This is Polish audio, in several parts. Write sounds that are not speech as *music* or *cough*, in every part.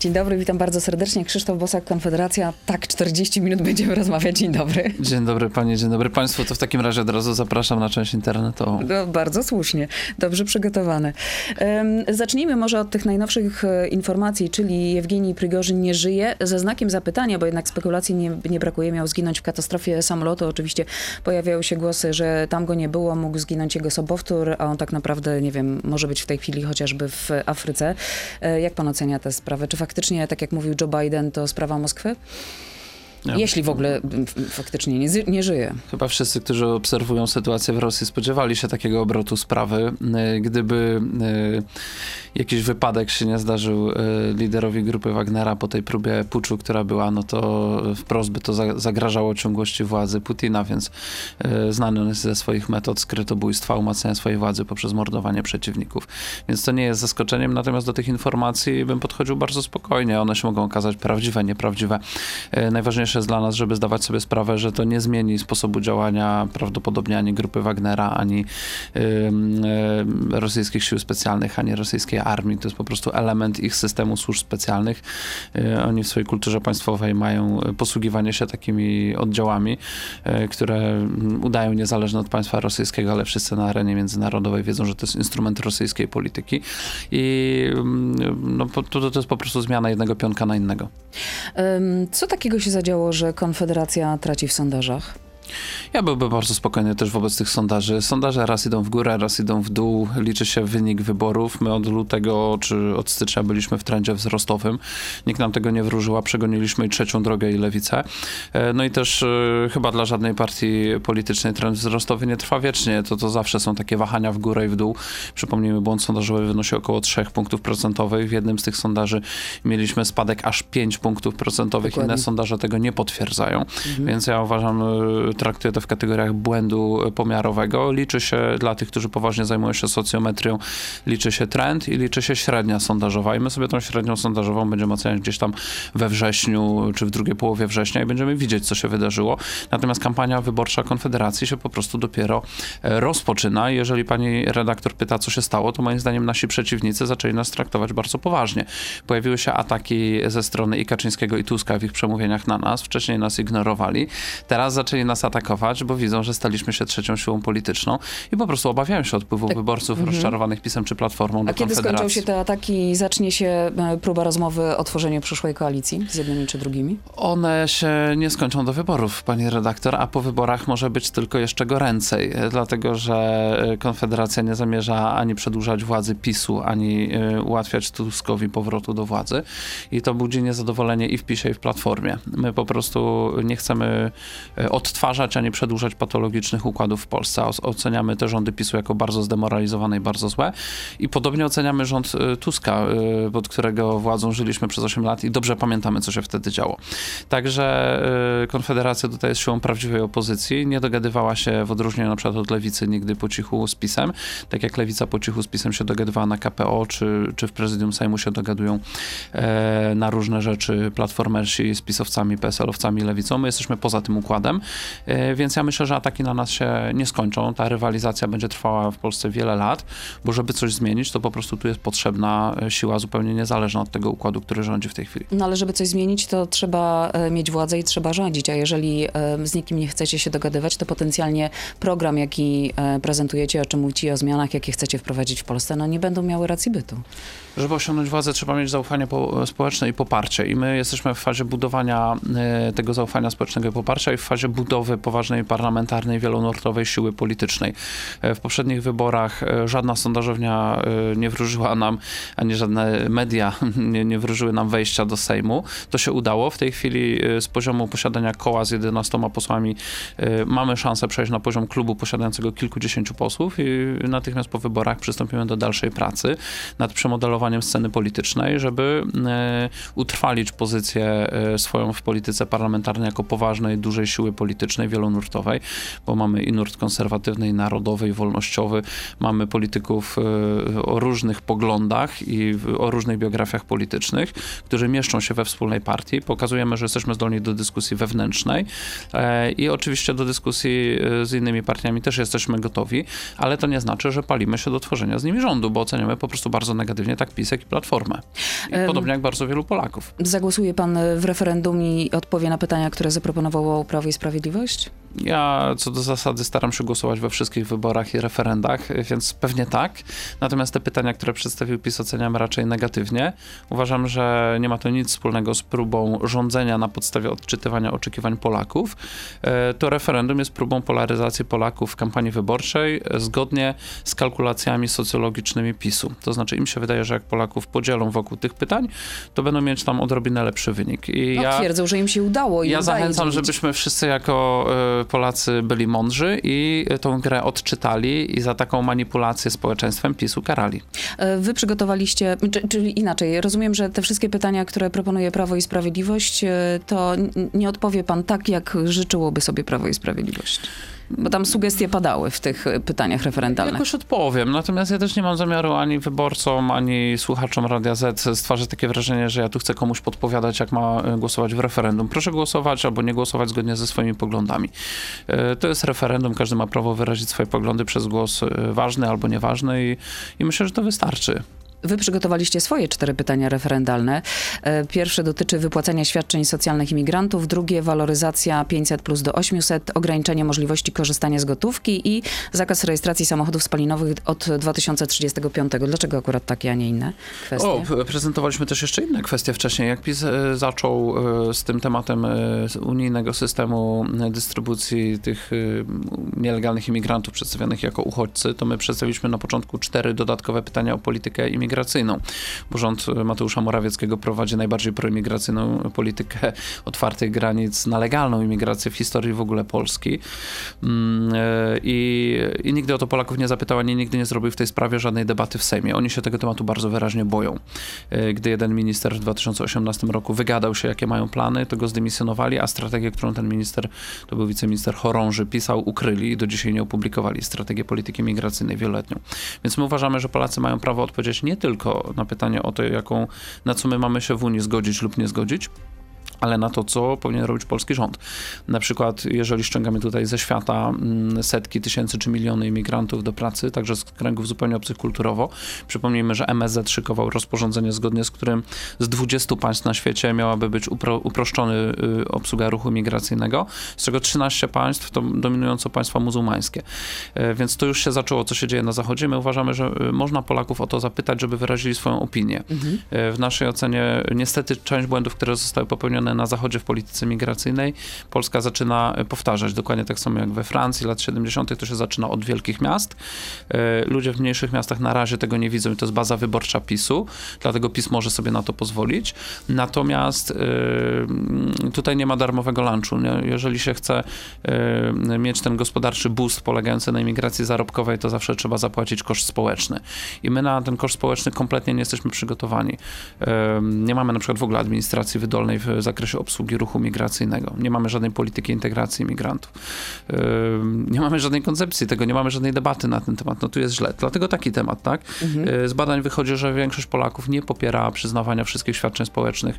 Dzień dobry, witam bardzo serdecznie. Krzysztof Bosak, Konfederacja. Tak, 40 minut będziemy rozmawiać. Dzień dobry. Dzień dobry panie, dzień dobry państwu. To w takim razie od razu zapraszam na część internetową. No, bardzo słusznie, dobrze przygotowane. Um, zacznijmy może od tych najnowszych e, informacji, czyli Jewgenij Prigorzyn nie żyje, ze znakiem zapytania, bo jednak spekulacji nie, nie brakuje. Miał zginąć w katastrofie samolotu. Oczywiście pojawiały się głosy, że tam go nie było, mógł zginąć jego sobowtór, a on tak naprawdę, nie wiem, może być w tej chwili chociażby w Afryce. E, jak pan ocenia tę sprawę? Czy faktycznie, tak jak mówił Joe Biden, to sprawa Moskwy? Ja Jeśli w ogóle faktycznie nie, nie, żyje. Chyba wszyscy, którzy obserwują sytuację w Rosji, spodziewali się takiego obrotu sprawy. E, gdyby e, jakiś wypadek się nie zdarzył e, liderowi grupy Wagnera po tej próbie puczu, która była, no to wprost by to zagrażało ciągłości władzy Putina, więc znany on jest ze swoich metod skrytobójstwa, umacniania swojej władzy poprzez mordowanie przeciwników. Więc to nie jest zaskoczeniem, natomiast do tych informacji bym podchodził bardzo spokojnie. One się mogą okazać prawdziwe, nieprawdziwe. Najważniejsze jest dla nas, żeby zdawać sobie sprawę, że to nie zmieni sposobu działania prawdopodobnie ani grupy Wagnera, ani y, y, rosyjskich sił specjalnych, ani rosyjskiej armii. To jest po prostu element ich systemu służb specjalnych. Y, oni w swojej kulturze państwowej mają posługiwanie się takimi oddziałami, y, które udają niezależne od państwa rosyjskiego, ale wszyscy na arenie międzynarodowej wiedzą, że to jest instrument rosyjskiej polityki i no, to, to jest po prostu zmiana jednego pionka na innego. Co takiego się zadziało że Konfederacja traci w sondażach? Ja byłbym bardzo spokojny też wobec tych sondaży. Sondaże raz idą w górę, raz idą w dół. Liczy się wynik wyborów. My od lutego czy od stycznia byliśmy w trendzie wzrostowym. Nikt nam tego nie wróżyła. Przegoniliśmy i trzecią drogę i lewicę. E, no i też e, chyba dla żadnej partii politycznej trend wzrostowy nie trwa wiecznie. To, to zawsze są takie wahania w górę i w dół. Przypomnijmy, błąd sondażowy wynosi około 3 punktów procentowych. W jednym z tych sondaży mieliśmy spadek aż 5 punktów procentowych. Dokładnie. Inne sondaże tego nie potwierdzają. Mhm. Więc ja uważam e, traktuję to w kategoriach błędu pomiarowego. Liczy się dla tych, którzy poważnie zajmują się socjometrią, liczy się trend i liczy się średnia sondażowa. I my sobie tą średnią sondażową będziemy oceniać gdzieś tam we wrześniu, czy w drugiej połowie września i będziemy widzieć, co się wydarzyło. Natomiast kampania wyborcza Konfederacji się po prostu dopiero e, rozpoczyna. Jeżeli pani redaktor pyta, co się stało, to moim zdaniem nasi przeciwnicy zaczęli nas traktować bardzo poważnie. Pojawiły się ataki ze strony i Kaczyńskiego, i Tuska w ich przemówieniach na nas. Wcześniej nas ignorowali. Teraz zaczęli nas atakować, bo widzą, że staliśmy się trzecią siłą polityczną i po prostu obawiają się odpływu tak. wyborców mhm. rozczarowanych pisem czy platformą do A kiedy skończą się te ataki i zacznie się e, próba rozmowy o tworzeniu przyszłej koalicji z jednymi czy drugimi? One się nie skończą do wyborów, pani redaktor, a po wyborach może być tylko jeszcze goręcej, e, dlatego że e, Konfederacja nie zamierza ani przedłużać władzy PiSu, ani ułatwiać Tuskowi powrotu do władzy i to budzi niezadowolenie i w PiSie, i w Platformie. My po prostu nie chcemy odtwarzać odtwarzać, a nie przedłużać patologicznych układów w Polsce. Oceniamy te rządy PiSu jako bardzo zdemoralizowane i bardzo złe. I podobnie oceniamy rząd y, Tuska, y, pod którego władzą żyliśmy przez 8 lat i dobrze pamiętamy, co się wtedy działo. Także y, Konfederacja tutaj jest siłą prawdziwej opozycji. Nie dogadywała się w odróżnieniu na przykład od Lewicy nigdy po cichu z PiSem. Tak jak Lewica po cichu z PiSem się dogadywała na KPO, czy, czy w prezydium Sejmu się dogadują e, na różne rzeczy platformersi z pisowcami, PSL-owcami, Lewicą. My jesteśmy poza tym układem więc ja myślę, że ataki na nas się nie skończą. Ta rywalizacja będzie trwała w Polsce wiele lat, bo żeby coś zmienić, to po prostu tu jest potrzebna e, siła zupełnie niezależna od tego układu, który rządzi w tej chwili. No ale żeby coś zmienić, to trzeba e, mieć władzę i trzeba rządzić, a jeżeli z nikim nie chcecie się dogadywać, to potencjalnie program, jaki prezentujecie, o czym mówicie, o zmianach, jakie chcecie wprowadzić w Polsce, no nie będą miały racji bytu. Żeby osiągnąć władzę, trzeba mieć zaufanie społeczne i poparcie. I my jesteśmy w fazie budowania tego zaufania społecznego i poparcia i w fazie budowy poważnej parlamentarnej, wielonurtowej siły politycznej. E, w poprzednich wyborach e, żadna sondażownia e, nie wróżyła nam, ani żadne media *laughs* nie, nie wróżyły nam wejścia do Sejmu. To się udało. W tej chwili z poziomu posiadania koła z 11 posłami mamy szansę przejść na poziom klubu posiadającego kilkudziesięciu posłów i natychmiast po wyborach przystąpimy do dalszej pracy nad przemodelowaniem sceny politycznej, żeby utrwalić pozycję swoją w polityce parlamentarnej jako poważnej, dużej siły politycznej politycznej, wielonurtowej, bo mamy i nurt konserwatywny, i narodowy, i wolnościowy, mamy polityków e, o różnych poglądach i o różnych biografiach politycznych, którzy mieszczą się we wspólnej partii. Pokazujemy, że jesteśmy zdolni do dyskusji wewnętrznej e, i oczywiście do dyskusji z innymi partiami też jesteśmy gotowi, ale to nie znaczy, że palimy się do tworzenia z nimi rządu, bo oceniamy po prostu bardzo negatywnie tak PiS, jak i Platformę. I podobnie jak bardzo wielu Polaków. Zagłosuje pan w referendum i odpowie na pytania, które zaproponowało Prawo i Sprawiedliwość? Ja co do zasady staram się głosować we wszystkich wyborach i referendach, więc pewnie tak. Natomiast te pytania, które przedstawił PiS, oceniam raczej negatywnie. Uważam, że nie ma to nic wspólnego z próbą rządzenia na podstawie odczytywania oczekiwań Polaków. E, to referendum jest próbą polaryzacji Polaków w kampanii wyborczej zgodnie z kalkulacjami socjologicznymi PiSu. To znaczy im się wydaje, że jak Polaków podzielą wokół tych pytań, to będą mieć tam odrobinę lepszy wynik. I no, ja, twierdzą, że im się udało. I ja zachęcam, żebyśmy wszyscy jako e, Polacy byli mądrzy i tą grę odczytali i za taką manipulację społeczeństwem PiSu karali. E, wy przygotowaliście, czyli inaczej, rozumiem, że te wszystkie pytania, które proponuje Prawo i Sprawiedliwość, e, to nie odpowie pan tak, jak życzyłoby sobie Prawo i Sprawiedliwość. Bo tam sugestie padały w tych e, pytaniach referendalnych. Jakoś odpowiem. Natomiast ja też nie mam zamiaru ani wyborcom, ani słuchaczom Radia Z stwarzać takie wrażenie, że ja tu chcę komuś podpowiadać, jak ma e, głosować w referendum. Proszę głosować albo nie głosować zgodnie ze swoimi poglądami. E, to jest referendum, każdy ma prawo wyrazić swoje poglądy przez głos ważny albo nieważny i, i myślę, że to wystarczy. Wy przygotowaliście swoje cztery pytania referendalne. E, pierwsze dotyczy wypłacania świadczeń socjalnych imigrantów, drugie waloryzacja 500 plus do 800, ograniczenie możliwości korzystania z gotówki i zakaz rejestracji samochodów spalinowych od 2035. Dlaczego akurat takie, a nie inne kwestie? O, prezentowaliśmy też jeszcze inne kwestie wcześniej. Jak PiS e, zaczął e, z tym tematem unijnego systemu dystrybucji tych nielegalnych imigrantów przedstawionych jako uchodźcy, to my przedstawiliśmy na początku cztery dodatkowe pytania o politykę imigracyjną proimigracyjną, bo rząd Mateusza Morawieckiego prowadzi najbardziej proimigracyjną politykę otwartych granic na legalną imigrację w historii w ogóle Polski. Mm, e, I, I nigdy o to Polaków nie zapytał, ani nigdy nie zrobił w tej sprawie żadnej debaty w Sejmie. Oni się tego tematu bardzo wyraźnie boją. E, gdy jeden minister w 2018 roku wygadał się, jakie mają plany, to go zdymisjonowali, a strategię, którą ten minister, to był wiceminister Chorąży, pisał, ukryli i do dzisiaj nie opublikowali. Strategię polityki migracyjnej wieloletnią. Więc my uważamy, że Polacy mają prawo odpowiedzieć nie tylko tylko na pytanie o to, jaką, na co my mamy się w Unii zgodzić lub nie zgodzić, ale na to, co powinien robić polski rząd. Na przykład, jeżeli ściągamy tutaj ze świata mm, setki tysięcy czy miliony imigrantów do pracy, także z kręgów zupełnie obcych kulturowo, przypomnijmy, że MSZ szykował rozporządzenie, zgodnie z którym z 20 państw na świecie miałaby być upro, uproszczony y, obsługa ruchu migracyjnego, z czego 13 państw to dominująco państwa muzułmańskie. E, więc to już się zaczęło, co się dzieje na Zachodzie. My uważamy, że y, można Polaków o to zapytać, żeby wyrazili swoją opinię. Mhm. E, w naszej ocenie niestety część błędów, które zostały popełnione na Zachodzie w polityce migracyjnej, Polska zaczyna e, powtarzać. Dokładnie tak samo jak we Francji, lat 70. to się zaczyna od wielkich miast. E, ludzie w mniejszych miastach na razie tego nie widzą i to jest baza wyborcza PiSu, dlatego PiS może sobie na to pozwolić. Natomiast e, tutaj nie ma darmowego lunchu. Jeżeli się chce mieć ten gospodarczy boost polegający na imigracji zarobkowej, to zawsze trzeba zapłacić koszt społeczny. I my na ten koszt społeczny kompletnie nie jesteśmy przygotowani. Nie mamy na przykład w ogóle administracji wydolnej w zakresie zakresie obsługi ruchu migracyjnego. Nie mamy żadnej polityki integracji imigrantów. Nie mamy żadnej koncepcji tego, nie mamy żadnej debaty na ten temat. No tu jest źle. Dlatego taki temat, tak? Mhm. Y, z badań wychodzi, że większość Polaków nie popiera przyznawania wszystkich świadczeń społecznych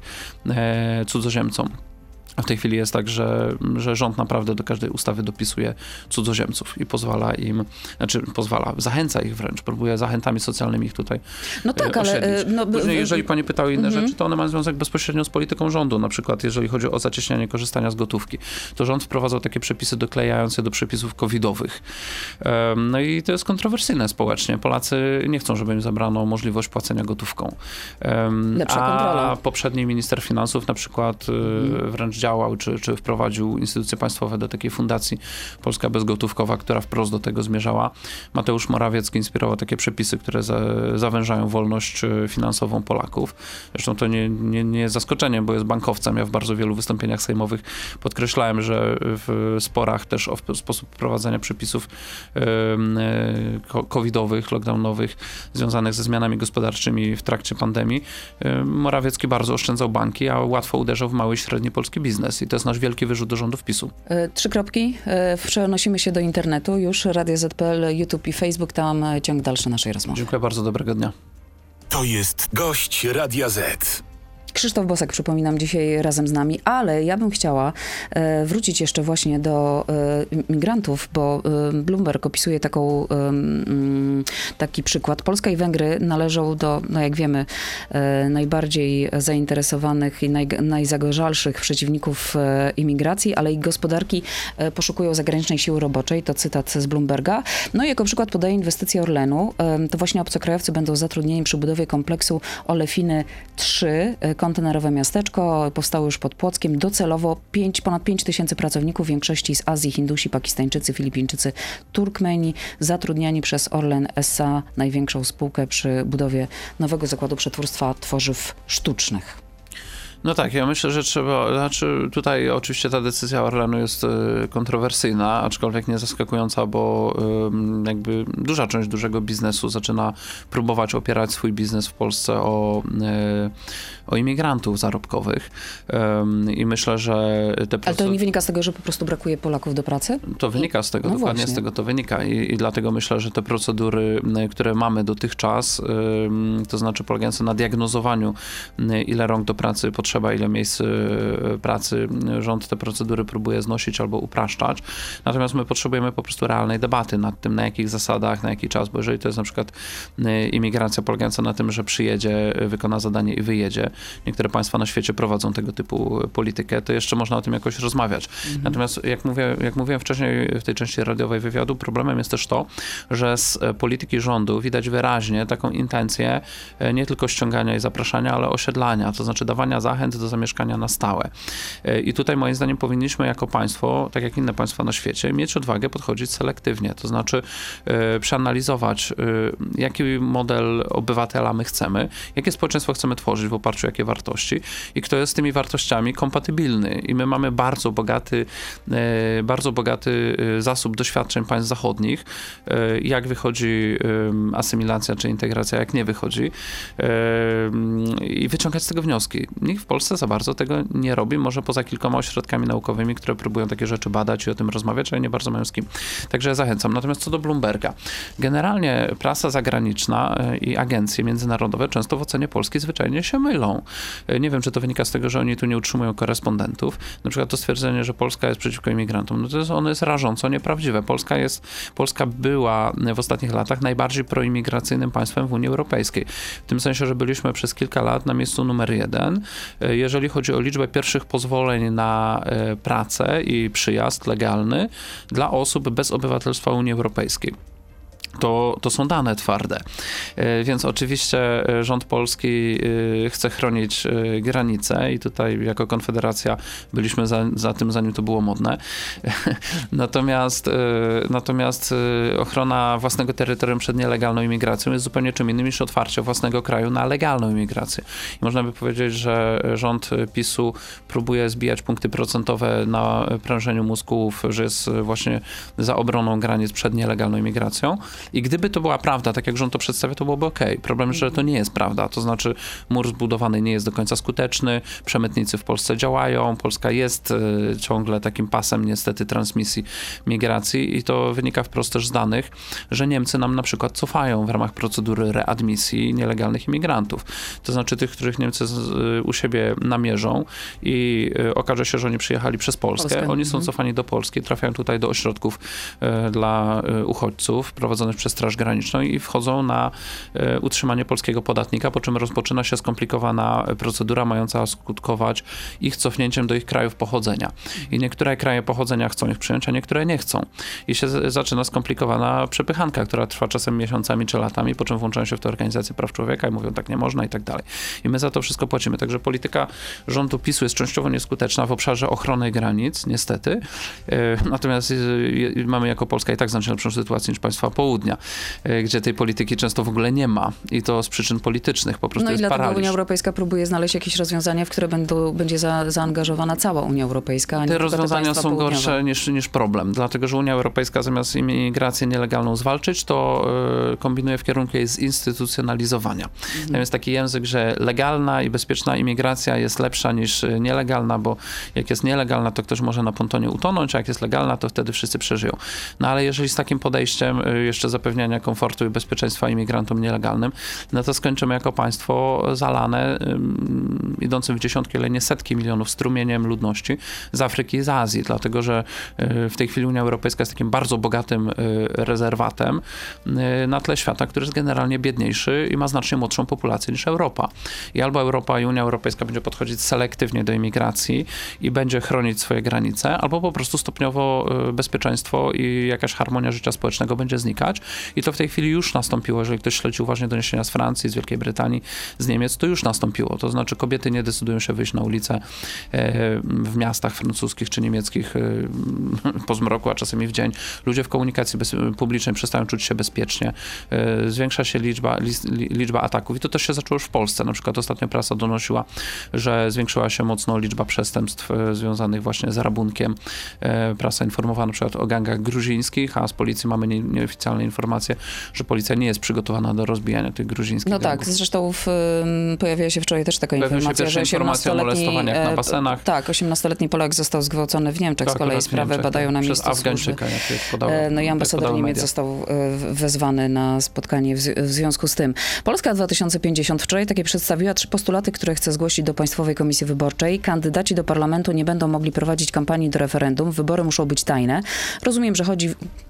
e, cudzoziemcom. A w tej chwili jest tak, że, że rząd naprawdę do każdej ustawy dopisuje cudzoziemców i pozwala im, znaczy pozwala, zachęca ich wręcz, próbuje zachętami socjalnymi ich tutaj No tak, ale... E, no, Później, jeżeli pani pytał o inne mhm. rzeczy, to one mają związek bezpośrednio z polityką rządu, na przykład jeżeli chodzi o zacieśnianie korzystania z gotówki. To rząd wprowadzał takie przepisy doklejające do przepisów covidowych. No i to jest kontrowersyjne społecznie. Polacy nie chcą, żeby im zabrano możliwość płacenia gotówką. Lepsza a kontrola. poprzedni minister finansów na przykład mhm. wręcz działał, czy, czy wprowadził instytucje państwowe do takiej fundacji Polska Bezgotówkowa, która wprost do tego zmierzała. Mateusz Morawiecki inspirował takie przepisy, które za, zawężają wolność e, finansową Polaków. Zresztą to nie, nie, nie jest zaskoczeniem, bo jest bankowcem. Ja w bardzo wielu wystąpieniach sejmowych podkreślałem, że w sporach też o sposób wprowadzania przepisów e, covidowych, lockdownowych, związanych ze zmianami gospodarczymi w trakcie pandemii, Morawiecki bardzo oszczędzał banki, a łatwo uderzał w mały i średni polski biznes biznes i to jest nasz wielki wyrzut do rządów PiSu. E, trzy kropki. E, Przenosimy się do internetu już. Radio ZPL, YouTube i Facebook. Tam e, ciąg dalszy naszej rozmowy. Dziękuję bardzo, dobrego dnia. To jest gość Radia Z. Krzysztof Bosak, przypominam, dzisiaj razem z nami, ale ja bym chciała e, wrócić jeszcze właśnie do e, migrantów, bo e, Bloomberg opisuje taką, mm, taki przykład. Polska i Węgry należą do, no jak wiemy, najbardziej zainteresowanych i naj, najzagorzalszych przeciwników imigracji, ale i gospodarki poszukują zagranicznej siły roboczej. To cytat z Bloomberga. No i jako przykład podaje inwestycje Orlenu. To właśnie obcokrajowcy będą zatrudnieni przy budowie kompleksu Olefiny 3, e, kontenerowe miasteczko, powstało już pod Płockiem. Docelowo 5, ponad 5 tysięcy pracowników, w większości z Azji, Hindusi, Pakistańczycy, Filipińczycy, Turkmeni, zatrudniani przez Orlen SA, największą spółkę przy budowie nowego zakładu przetwórstwa tworzyw sztucznych. No tak, ja myślę, że trzeba, znaczy tutaj oczywiście ta decyzja Orlenu jest y, kontrowersyjna, aczkolwiek nie zaskakująca, bo jakby duża część dużego biznesu zaczyna próbować opierać swój biznes w Polsce o, y, o imigrantów zarobkowych Ym, i myślę, że te Ale to nie wynika z tego, że po prostu brakuje Polaków do pracy? To wynika z tego, No dokładnie właśnie. z tego to wynika I, i dlatego myślę, że te procedury, które mamy dotychczas, ym, to znaczy polegające na diagnozowaniu, ile rąk do pracy potrzeba, ile miejsc y, pracy, rząd te procedury próbuje znosić albo upraszczać. Natomiast my potrzebujemy po prostu realnej debaty nad tym, na jakich zasadach, na jaki czas, bo jeżeli to jest na przykład imigracja polegająca na tym, że przyjedzie, y, wykona zadanie i wyjedzie, niektóre państwa na świecie prowadzą tego typu y, politykę, to jeszcze można o tym jakoś rozmawiać. Natomiast jak, mówię, jak mówiłem wcześniej w tej części radiowej wywiadu, problemem jest też to, że z e, polityki rządu widać wyraźnie taką intencję e, nie tylko ściągania i zapraszania, ale osiedlania, to znaczy dawania zachęt do zamieszkania na stałe. E, I tutaj moim zdaniem powinniśmy jako państwo, tak jak inne państwa na świecie, mieć odwagę podchodzić selektywnie, to znaczy e, przeanalizować, e, jaki model obywatela my chcemy, jakie społeczeństwo chcemy tworzyć w oparciu jakie wartości i kto jest z tymi wartościami kompatybilny. I my mamy bardzo bogaty, e, bardzo bogaty e, zasób doświadczeń państw zachodnich, e, jak wychodzi asymilacja czy integracja, jak nie wychodzi i wyciągać z tego wnioski. Nikt w Polsce za bardzo tego nie robi, może poza kilkoma ośrodkami naukowymi, które próbują takie rzeczy badać i o tym rozmawiać, ale nie bardzo mają z kim. Także zachęcam. Natomiast co do Bloomberga. Generalnie prasa zagraniczna i agencje międzynarodowe często w ocenie Polski zwyczajnie się mylą. E, Nie wiem, czy to wynika z tego, że oni tu nie utrzymują korespondentów. Na przykład to stwierdzenie, że Polska jest przeciwko imigrantom, no to jest, ono jest rażąco nieprawdziwe. Polska jest, Polska była w ostatnich latach najbardziej proimigracyjnym państwem w Unii Europejskiej. W tym sensie, że byliśmy przez kilka lat na miejscu numer jeden, e, jeżeli chodzi o liczbę pierwszych pozwoleń na e, pracę i przyjazd legalny dla osób bez obywatelstwa Unii Europejskiej. To, to są dane twarde. E, Więc oczywiście e, rząd polski e, chce chronić granice i tutaj jako Konfederacja byliśmy za, za tym, zanim to było modne. *laughs* Natomiast, natomiast ochrona własnego terytorium przed nielegalną imigracją jest zupełnie czym innym niż otwarcie własnego kraju na legalną imigrację. I można by powiedzieć, że rząd PiSu próbuje zbijać punkty procentowe na prężeniu mózgów, że jest właśnie za obroną granic przed nielegalną imigracją. I gdyby to była prawda, tak jak rząd to przedstawia, to byłoby ok. Problem, że to nie jest prawda. To znaczy mur zbudowany nie jest do końca skuteczny, przemytnicy w Polsce działają, Polska jest y, ciągle takim pasem niestety transmisji migracji i to wynika wprost też z danych, że Niemcy nam na przykład cofają w ramach procedury readmisji nielegalnych imigrantów. To znaczy tych, których Niemcy z, y, u siebie namierzą i y, okaże się, że oni przyjechali przez Polskę. Polskę, Oni są mhm. cofani do Polski, trafiają tutaj do ośrodków e, dla e, uchodźców prowadzonych przez Straż Graniczną i wchodzą na e, utrzymanie polskiego podatnika, po czym rozpoczyna się skomplikowana procedura mająca skutkować ich cofnięciem do ich krajów pochodzenia. I niektóre kraje pochodzenia chcą ich przyjąć, a niektóre nie chcą. I się zaczyna skomplikowana przepychanka, która trwa czasem miesiącami czy latami, po czym włączają się w to organizacje praw człowieka i mówią tak nie można i tak dalej. I my za to wszystko płacimy. Także polityka rządu PiSu jest częściowo nieskuteczna w obszarze ochrony granic, niestety. E, Natomiast e, mamy jako Polska i tak znacznie lepszą sytuację niż państwa południa. Południa, y, gdzie tej polityki często w ogóle nie ma i to z przyczyn politycznych, po prostu No i jest dlatego paraliż. Unia Europejska próbuje znaleźć jakieś rozwiązania, w które będą, będzie za, zaangażowana cała Unia Europejska, a nie Te rozwiązania państwa są południowe. gorsze niż, niż problem, dlatego że Unia Europejska zamiast imigrację nielegalną zwalczyć, to y, kombinuje w kierunku jej zinstytucjonalizowania. Mhm. Tam jest taki język, że legalna i bezpieczna imigracja jest lepsza niż y, nielegalna, bo jak jest nielegalna, to ktoś może na pontonie utonąć, a jak jest legalna, to wtedy wszyscy przeżyją. No ale jeżeli z takim podejściem y, jeszcze zapewniania komfortu i bezpieczeństwa imigrantom nielegalnym, no to skończymy jako państwo zalane ym, idącym w dziesiątki, ale nie setki milionów strumieniem ludności z Afryki i z Azji, dlatego że y, w tej chwili Unia Europejska jest takim bardzo bogatym y, rezerwatem y, na tle świata, który jest generalnie biedniejszy i ma znacznie młodszą populację niż Europa. I albo Europa i Unia Europejska będzie podchodzić selektywnie do imigracji i będzie chronić swoje granice, albo po prostu stopniowo bezpieczeństwo i jakaś harmonia życia społecznego będzie znikać. I to w tej chwili już nastąpiło. Jeżeli ktoś śledzi uważnie doniesienia z Francji, z Wielkiej Brytanii, z Niemiec, to już nastąpiło. To znaczy kobiety nie decydują się wyjść na ulicę e, w miastach francuskich czy niemieckich e, po zmroku, a czasami w dzień. Ludzie w komunikacji publicznej przestają czuć się bezpiecznie. E, Zwiększa się liczba, liczba ataków i to też się zaczęło już w Polsce. Na przykład ostatnio prasa donosiła, że zwiększyła się mocno liczba przestępstw związanych właśnie z rabunkiem. Prasa informowała na przykład o gangach gruzińskich, a z policji mamy nie- nieoficjalne informacje, że policja nie jest przygotowana do rozbijania tych gruzińskich No tak, gangów. zresztą w, pojawiła się wczoraj też taka Pojawiły się informacja, że pierwsze informacje o 18-letni... molestowaniach na e, basenach. Tak, 18-letni Polak został zgwałcony w Niemczech, To z kolei sprawę Niemczech, badają tak, na miejscu. Afgańczyka, jak, podało, E, No i ambasador Niemiec media. został e, wezwany na spotkanie w, w związku z tym. Polska 2050 wczoraj takie przedstawiła trzy postulaty, które chce zgłosić do Państwowej Komisji Wyborczej. Kandydaci do parlamentu nie będą mogli prowadzić kampanii do referendum. Wybory muszą być tajne. Rozumiem, że chodzi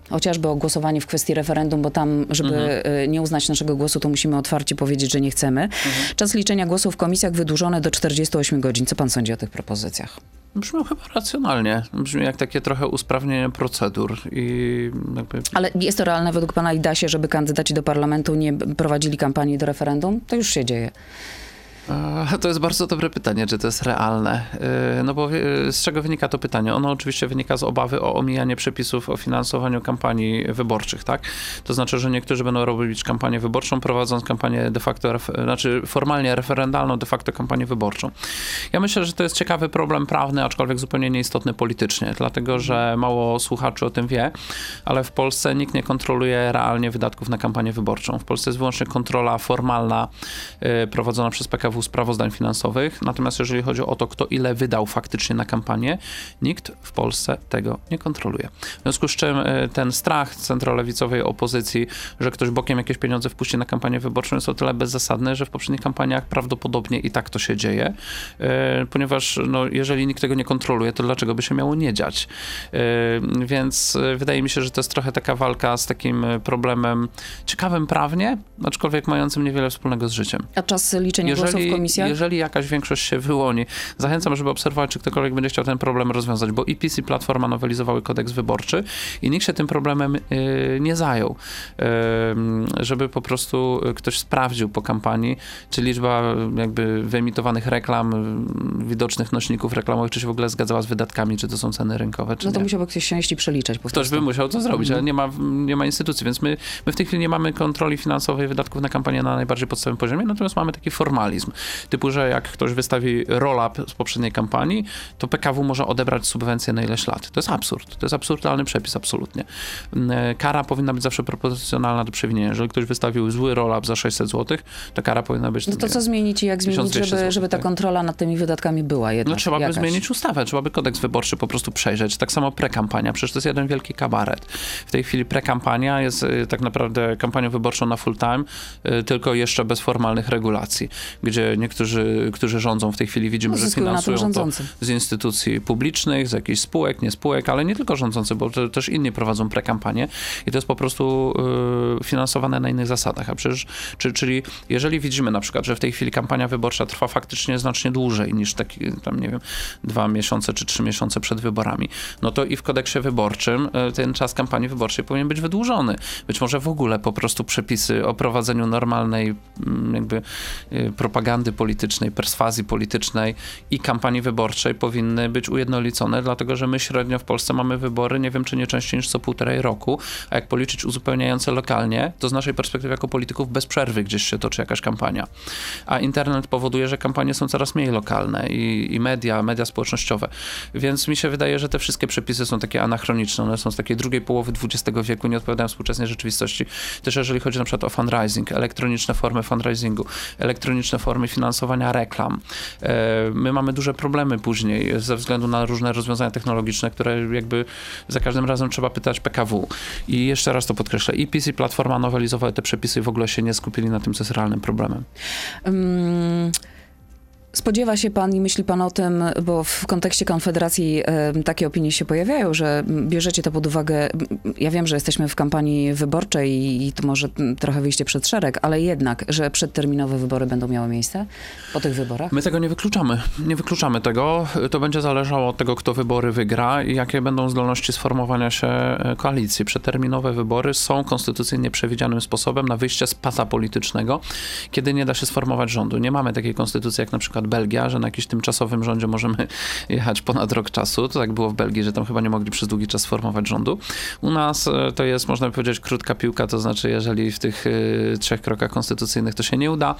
chociażby o głosowanie w kwestii referendum, bo tam, żeby Mhm. e, nie uznać naszego głosu, to musimy otwarcie powiedzieć, że nie chcemy. Mhm. Czas liczenia głosów w komisjach wydłużony do 48 godzin. Co pan sądzi o tych propozycjach? Brzmią chyba racjonalnie. Brzmi jak takie trochę usprawnienie procedur i jakby Ale jest to realne według pana i da się, żeby kandydaci do parlamentu nie prowadzili kampanii do referendum? To już się dzieje. To jest bardzo dobre pytanie, czy to jest realne. E, No bo e, z czego wynika to pytanie? Ono oczywiście wynika z obawy o omijanie przepisów o finansowaniu kampanii wyborczych, tak? To znaczy, że niektórzy będą robić kampanię wyborczą, prowadząc kampanię de facto, znaczy formalnie referendalną, de facto kampanię wyborczą. Ja myślę, że to jest ciekawy problem prawny, aczkolwiek zupełnie nieistotny politycznie, dlatego że mało słuchaczy o tym wie, ale w Polsce nikt nie kontroluje realnie wydatków na kampanię wyborczą. W Polsce jest wyłącznie kontrola formalna y, prowadzona przez PKW sprawozdań finansowych, natomiast jeżeli chodzi o to, kto ile wydał faktycznie na kampanię, nikt w Polsce tego nie kontroluje. W związku z czym y, ten strach centrolewicowej opozycji, że ktoś bokiem jakieś pieniądze wpuści na kampanię wyborczą jest o tyle bezzasadny, że w poprzednich kampaniach prawdopodobnie i tak to się dzieje, y, ponieważ no, jeżeli nikt tego nie kontroluje, to dlaczego by się miało nie dziać? Y, Więc wydaje mi się, że to jest trochę taka walka z takim problemem ciekawym prawnie, aczkolwiek mającym niewiele wspólnego z życiem. A czas liczenia w Jeżeli, komisjach? jeżeli jakaś większość się wyłoni, zachęcam, żeby obserwować, czy ktokolwiek będzie chciał ten problem rozwiązać, bo i PiS i Platforma nowelizowały kodeks wyborczy i nikt się tym problemem y, nie zajął. Y, żeby po prostu ktoś sprawdził po kampanii, czy liczba y, jakby wyemitowanych reklam, y, widocznych nośników reklamowych, czy się w ogóle zgadzała z wydatkami, czy to są ceny rynkowe, czy No to nie. musiałby ktoś i przeliczać po Ktoś by musiał to zrobić, Mhm. ale nie ma, nie ma instytucji, więc my, my w tej chwili nie mamy kontroli finansowej wydatków na kampanię na najbardziej podstawowym poziomie, natomiast mamy taki formalizm, typu, że jak ktoś wystawi roll-up z poprzedniej kampanii, to PKW może odebrać subwencję na ileś lat. To jest absurd. To jest absurdalny przepis, absolutnie. Mm, Kara powinna być zawsze proporcjonalna do przewinienia. Jeżeli ktoś wystawił zły roll-up za 600 zł, to kara powinna być... No to co zmienić i jak zmienić, 1200 żeby, żeby ta tak. kontrola nad tymi wydatkami była jednak No trzeba by zmienić ustawę, trzeba by kodeks wyborczy po prostu przejrzeć. Tak samo prekampania, przecież to jest jeden wielki kabaret. W tej chwili prekampania jest y, tak naprawdę kampanią wyborczą na full time, y, tylko jeszcze bez formalnych regulacji, gdzie niektórzy, którzy rządzą w tej chwili widzimy, No, że finansują to z instytucji publicznych, z jakichś spółek, nie spółek, ale nie tylko rządzący, bo to, też inni prowadzą prekampanię i to jest po prostu y, finansowane na innych zasadach. A przecież, czy, czyli jeżeli widzimy na przykład, że w tej chwili kampania wyborcza trwa faktycznie znacznie dłużej niż taki, tam nie wiem, dwa miesiące czy trzy miesiące przed wyborami, no to i w kodeksie wyborczym y, ten czas kampanii wyborczej powinien być wydłużony. Być może w ogóle po prostu przepisy o prowadzeniu normalnej mm, jakby y, propagandy propagandy politycznej, perswazji politycznej i kampanii wyborczej powinny być ujednolicone, dlatego że my średnio w Polsce mamy wybory, nie wiem czy nie częściej niż co półtorej roku, a jak policzyć uzupełniające lokalnie, to z naszej perspektywy jako polityków bez przerwy gdzieś się toczy jakaś kampania. A internet powoduje, że kampanie są coraz mniej lokalne i, i media, media społecznościowe. Więc mi się wydaje, że te wszystkie przepisy są takie anachroniczne, one są z takiej drugiej połowy XX wieku, nie odpowiadają współczesnej rzeczywistości. Też jeżeli chodzi na przykład o fundraising, elektroniczne formy fundraisingu, elektroniczne formy finansowania reklam. E, my mamy duże problemy później ze względu na różne rozwiązania technologiczne, które jakby za każdym razem trzeba pytać PKW. I jeszcze raz to podkreślę, i PiS i Platforma nowelizowały te przepisy i w ogóle się nie skupili na tym, co jest realnym problemem. Um... Spodziewa się pan i myśli pan o tym, bo w kontekście Konfederacji takie opinie się pojawiają, że bierzecie to pod uwagę. Ja wiem, że jesteśmy w kampanii wyborczej i, i to może trochę wyjście przed szereg, ale jednak, że przedterminowe wybory będą miały miejsce po tych wyborach? My tego nie wykluczamy. Nie wykluczamy tego. To będzie zależało od tego, kto wybory wygra i jakie będą zdolności sformowania się e, koalicji. Przedterminowe wybory są konstytucyjnie przewidzianym sposobem na wyjście z pasa politycznego, kiedy nie da się sformować rządu. Nie mamy takiej konstytucji jak na przykład Belgia, że na jakimś tymczasowym rządzie możemy *laughs* jechać ponad rok czasu. To tak było w Belgii, że tam chyba nie mogli przez długi czas formować rządu. U nas e, to jest, można powiedzieć, krótka piłka, to znaczy, jeżeli w tych y, trzech krokach konstytucyjnych to się nie uda,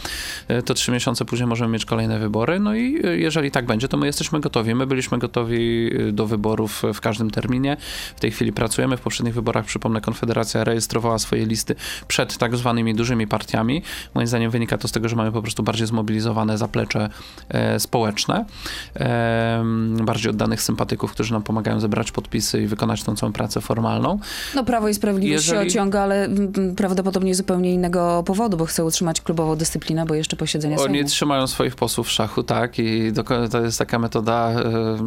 y, to trzy miesiące później możemy mieć kolejne wybory. No i jeżeli tak będzie, to my jesteśmy gotowi. My byliśmy gotowi do wyborów w każdym terminie. W tej chwili pracujemy. W poprzednich wyborach, przypomnę, Konfederacja rejestrowała swoje listy przed tak zwanymi dużymi partiami. Moim zdaniem wynika to z tego, że mamy po prostu bardziej zmobilizowane zaplecze E, społeczne, e, bardziej oddanych sympatyków, którzy nam pomagają zebrać podpisy i wykonać tą całą pracę formalną. No Prawo i Sprawiedliwość Jeżeli... się ociąga, ale prawdopodobnie zupełnie innego powodu, bo chce utrzymać klubową dyscyplinę, bo jeszcze posiedzenia Oni Sejmu. trzymają swoich posłów w szachu, tak, i to jest taka metoda, e,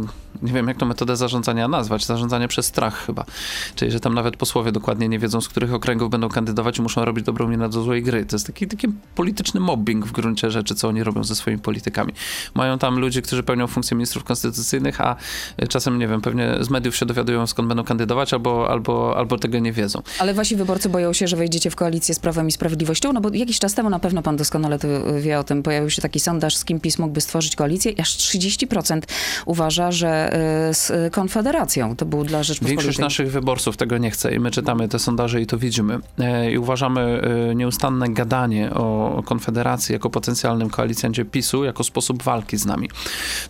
nie wiem jak tą metodę zarządzania nazwać, zarządzanie przez strach chyba, czyli że tam nawet posłowie dokładnie nie wiedzą, z których okręgów będą kandydować i muszą robić dobrą minę do złej gry. To jest taki, taki polityczny mobbing w gruncie rzeczy, co oni robią ze swoimi politykami mają tam ludzi, którzy pełnią funkcję ministrów konstytucyjnych, a czasem, nie wiem, pewnie z mediów się dowiadują, skąd będą kandydować, albo, albo, albo tego nie wiedzą. Ale wasi wyborcy boją się, że wejdziecie w koalicję z Prawem i Sprawiedliwością? No bo jakiś czas temu, na pewno pan doskonale to wie o tym, pojawił się taki sondaż, z kim PiS mógłby stworzyć koalicję. Aż 30% uważa, że y, z Konfederacją to był dla Rzeczpospolitej. Większość naszych wyborców tego nie chce i my czytamy te sondaże i to widzimy. E, I uważamy e, nieustanne gadanie o Konfederacji jako potencjalnym koalicjancie PiSu jako sposób walki z nami.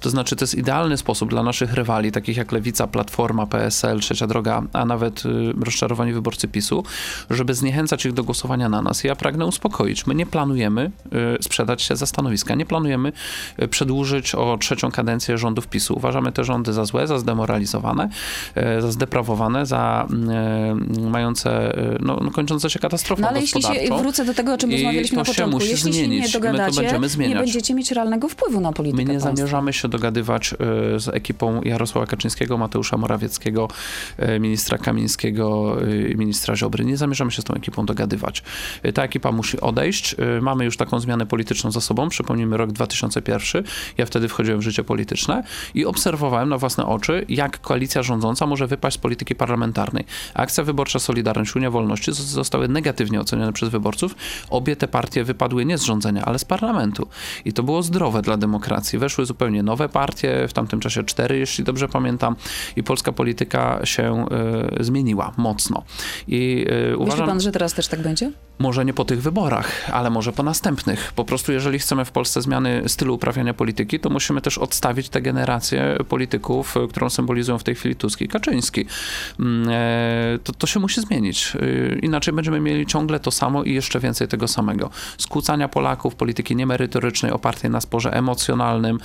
To znaczy, to jest idealny sposób dla naszych rywali, takich jak Lewica, Platforma, PSL, Trzecia Droga, a nawet y, rozczarowani wyborcy PiSu, żeby zniechęcać ich do głosowania na nas. Ja pragnę uspokoić. My nie planujemy y, sprzedać się za stanowiska, nie planujemy y, przedłużyć o trzecią kadencję rządów PiSu. Uważamy te rządy za złe, za zdemoralizowane, za zdeprawowane, za mające, no, no, kończące się katastrofą No ale jeśli się wrócę do tego, o czym rozmawialiśmy na początku, jeśli zmienić. się nie dogadacie, nie będziecie mieć realnego wpływu na politykę My nie państwa. zamierzamy się dogadywać e, z ekipą Jarosława Kaczyńskiego, Mateusza Morawieckiego, e, ministra Kamińskiego, e, ministra Ziobry. Nie zamierzamy się z tą ekipą dogadywać. Ta ekipa musi odejść. Mamy już taką zmianę polityczną za sobą. Przypomnijmy rok 2001. Ja wtedy wchodziłem w życie polityczne i obserwowałem na własne oczy, jak koalicja rządząca może wypaść z polityki parlamentarnej. Akcja wyborcza Solidarność, Unia Wolności zostały negatywnie ocenione przez wyborców. Obie te partie wypadły nie z rządzenia, ale z parlamentu. I to było zdrowe dla demokracji. Weszły zupełnie nowe partie, w tamtym czasie cztery, jeśli dobrze pamiętam, i polska polityka się y, zmieniła mocno. I y, uważam, Myśli pan, że teraz też tak będzie? Może nie po tych wyborach, ale może po następnych. Po prostu, jeżeli chcemy w Polsce zmiany stylu uprawiania polityki, to musimy też odstawić tę generację polityków, którą symbolizują w tej chwili Tusk i Kaczyński. Mm, e, to, to się musi zmienić. Inaczej będziemy mieli ciągle to samo i jeszcze więcej tego samego. Skłócania Polaków, polityki niemerytorycznej, opartej na sporze emocjonalnym,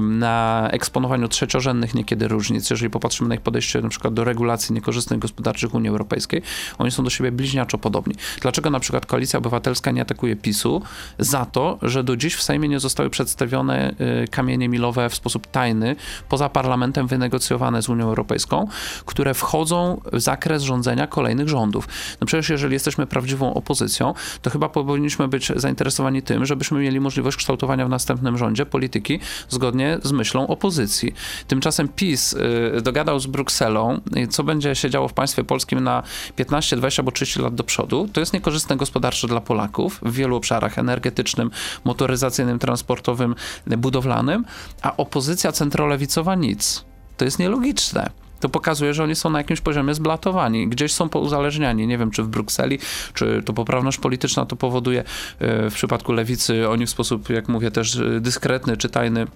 na eksponowaniu trzeciorzędnych niekiedy różnic. Jeżeli popatrzymy na ich podejście na przykład do regulacji niekorzystnych gospodarczych Unii Europejskiej, oni są do siebie bliźniaczo podobni. Dlaczego na przykład Koalicja Obywatelska nie atakuje PiSu? Za to, że do dziś w Sejmie nie zostały przedstawione y, kamienie milowe w sposób tajny, poza parlamentem wynegocjowane z Unią Europejską, które wchodzą w zakres rządzenia kolejnych rządów. No przecież jeżeli jesteśmy prawdziwą opozycją, to chyba powinniśmy być zainteresowani tym, żebyśmy mieli możliwość kształtowania w następnym rządzie polityki zgodnie z myślą opozycji. Tymczasem PiS y, dogadał z Brukselą, co będzie się działo w państwie polskim na 15, 20 albo 30 lat do przodu. To jest niekorzystne gospodarczo dla Polaków w wielu obszarach energetycznym, motoryzacyjnym, transportowym, budowlanym, a opozycja centrolewicowa nic. To jest nielogiczne to pokazuje, że oni są na jakimś poziomie zblatowani, gdzieś są pouzależniani. Nie wiem, czy w Brukseli, czy to poprawność polityczna to powoduje e, w przypadku lewicy, oni w sposób, jak mówię, też e, dyskretny czy tajny